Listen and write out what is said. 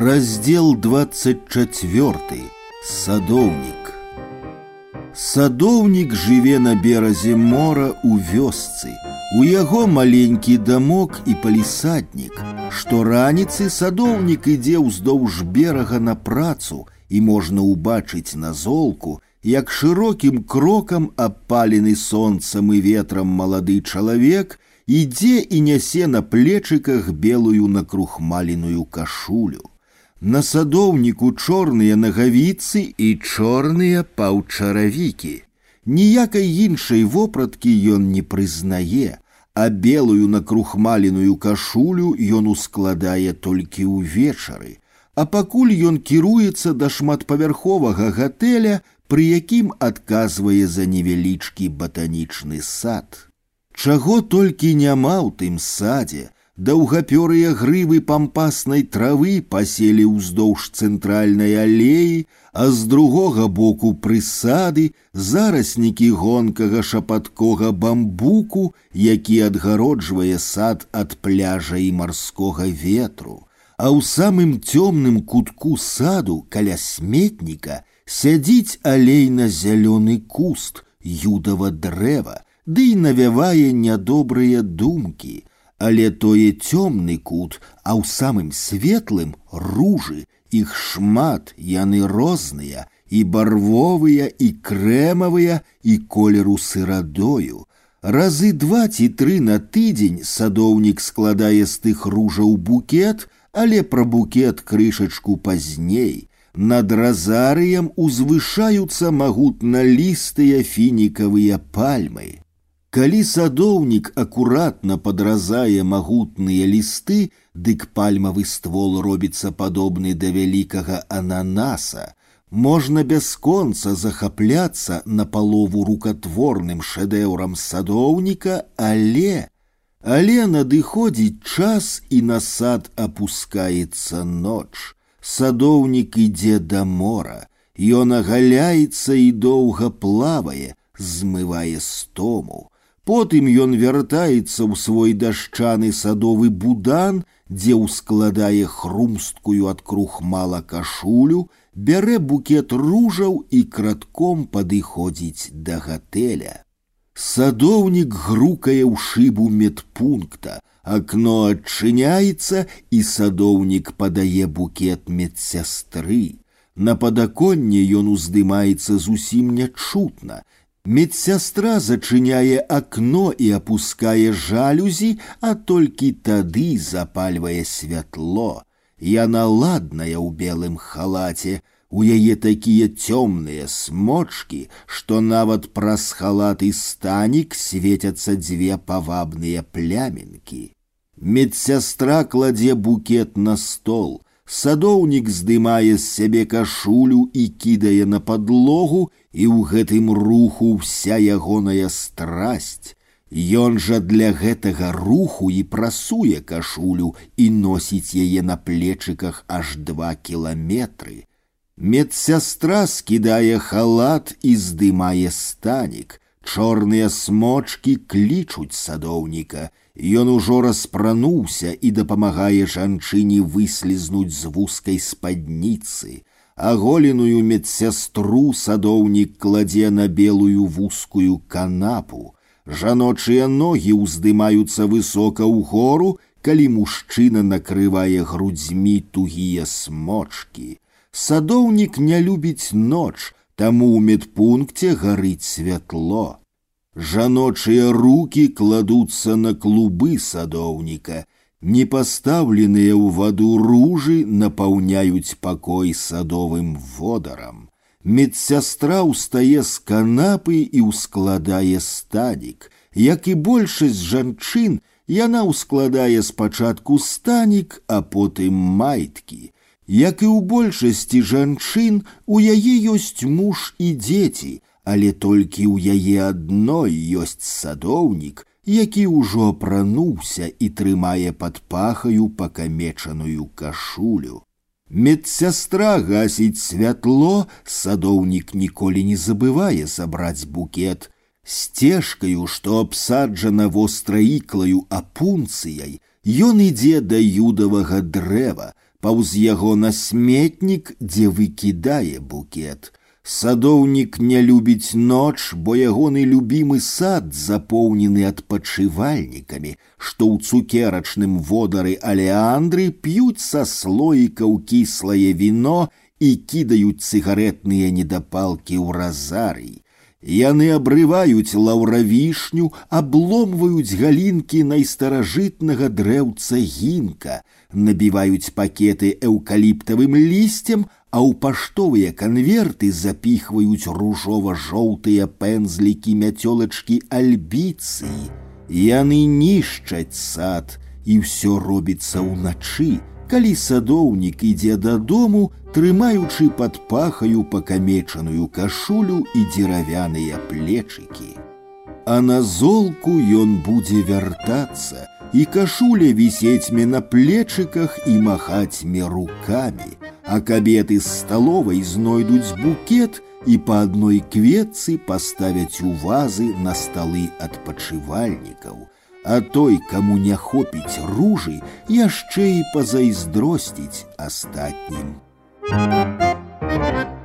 Раздел 24. Садоўнік. Садоўнік жыве на беразе мора ў вёсцы. У яго маленькі дамок і палісаднік. Што раніцы садоўнік ідзе ўздоўж берага на працу і можна ўбачыць на золку, як шырокім крокам апалены сонцам і ветрам малады чалавек ідзе і нясе на плечыках белую накрухмаленую кашулю. На садоўніку чорныя нагавіцы і чорныя паўчаравікі. Ніякай іншай вопраткі ён не прызнае, а белую накрухмаленую кашулю ён ускладае толькі ўвечары. А пакуль ён кіруецца да шматпавярховага гатэля, пры якім адказвае за невялічкі батанічны сад. Чаго толькі няма ў тым садзе, Даўгапёрыя грывы пампаснай травы паселі ўздоўж цэнтральнай алеі, а з другога боку прысады зараснікі гонкага шапаткога бамбуку, які адгароджвае сад ад пляжа і марскога ветру. А ў самым цёмным кутку саду каля сметніка сядзіць алейна-зялёны куст юдава дрэва, ды і навявае нядобрыя думкі – але тое цёмны кут, а ў самым светлым ружы, іх шмат, яны розныя, і барвовыя, і крэмавыя, і колеру сырадою. Разы два ці тры на тыдзень садоўнік складае з тых ружаў букет, але пра букет крышачку пазней. Над разарыем узвышаюцца магутналістыя фінікавыя пальмы. Калі садоўнік акуратна падразае магутныя лісты, дык пальмавы ствол робіцца падобны да вялікага ананаса, можна бясконца захапляцца на палову рукатворным шэдэўрам садоўніка, але але надыходзіць час і на сад апускаецца ноч. Садоўнік ідзе да мора, Ён агаляецца і доўга плавае, змывае стому. Потым ён вяртаецца ў свой дашчаны садовы будан, дзе ўскладае хрумсткую ад крухмала кашулю, бярэ букет ружаў і кратком падыходзіць да гатэля. Садоўнік грукае ў шыбу медпункта, акно адчыняецца і садоўнік падае букет медсястры. На падаконне ён уздымаецца зусім нячутна, Медсястра зачыняе акно і апускае жалюзі, а толькі тады запальвае святло. Яна ладная ў белым халаце, у яе такія цёмныя смочки, што нават праз халат і станік свецяцца дзве павабныя плямінкі. Медсястра кладзе букет на стол, садоўнік здымае з сябе кашулю і кідае на падлогу, і ў гэтым руху вся ягоная страсть. Ён жа для гэтага руху і прасуе кашулю і носіць яе на плечыках аж два кіламетры. Медсястра скідае халат і здымае станік. Чорныя смочки клічуць садоўніка. Ён ужо распрануўся і дапамагае жанчыне выслізнуць з вузкай спадніцы аголеную медсястру садоўнік кладзе на белую вузкую канапу. Жаночыя ногі ўздымаюцца высока ў гору, калі мужчына накрывае грудзьмі тугія смочки. Садоўнік не любіць ноч, таму ў медпункце гарыць святло. Жаночыя руки кладуцца на клубы садоўніка, Непаставленыя ў ваду ружы напаўняюць пакой садовым водарам. Медсястра ўстае з канапы і ўскладае стадік. Як і большасць жанчын, яна ўскладае спачатку станік, а потым майткі. Як і ў большасці жанчын, у яе ёсць муж і дзеці, але толькі ў яе адной ёсць садоўнік, які ўжо апрануўся і трымае пад пахаю пакамечаную кашулю. Медсястра гасіць святло, садоўнік ніколі не забывае забраць букет. Сцежкаю, што абсаджана востраіклаю апунцыяй, ён ідзе да юдавага дрэва, паўз яго на сметнік, дзе выкідае букет. Садоўнік не любіць ноч, бо ягоны любімы сад запоўнены адпачывальнікамі, што ў цукерачным водары алеандры п'юць са слоікаў кіслае віно і кідаюць цыгаретныя недапалкі ў разарый. Яны абрываюць лаўравішню, абломваюць галінкі найстаражытнага дрэўца гінка, набіваюць пакеты эўкаліптавым лісцем, а ў паштовыя канверты запіхваюць ружова-жоўтыя пэнзлікі мяцёлачкі альбіцы. Яны нішчаць сад, і ўсё робіцца ўначы, калі садоўнік ідзе дадому, трымаючы пад пахаю пакамечаную кашулю і дзеравяныя плечыкі. А на золку ён будзе вяртацца, і кашуля вісець мне на плечыках і махаць мне руками, а кабеты з сталовай знойдуць букет і па адной кветцы паставяць у вазы на сталы адпачывальнікаў, а той, каму не хопіць ружы, яшчэ і пазайздросціць астатнім. Thank you.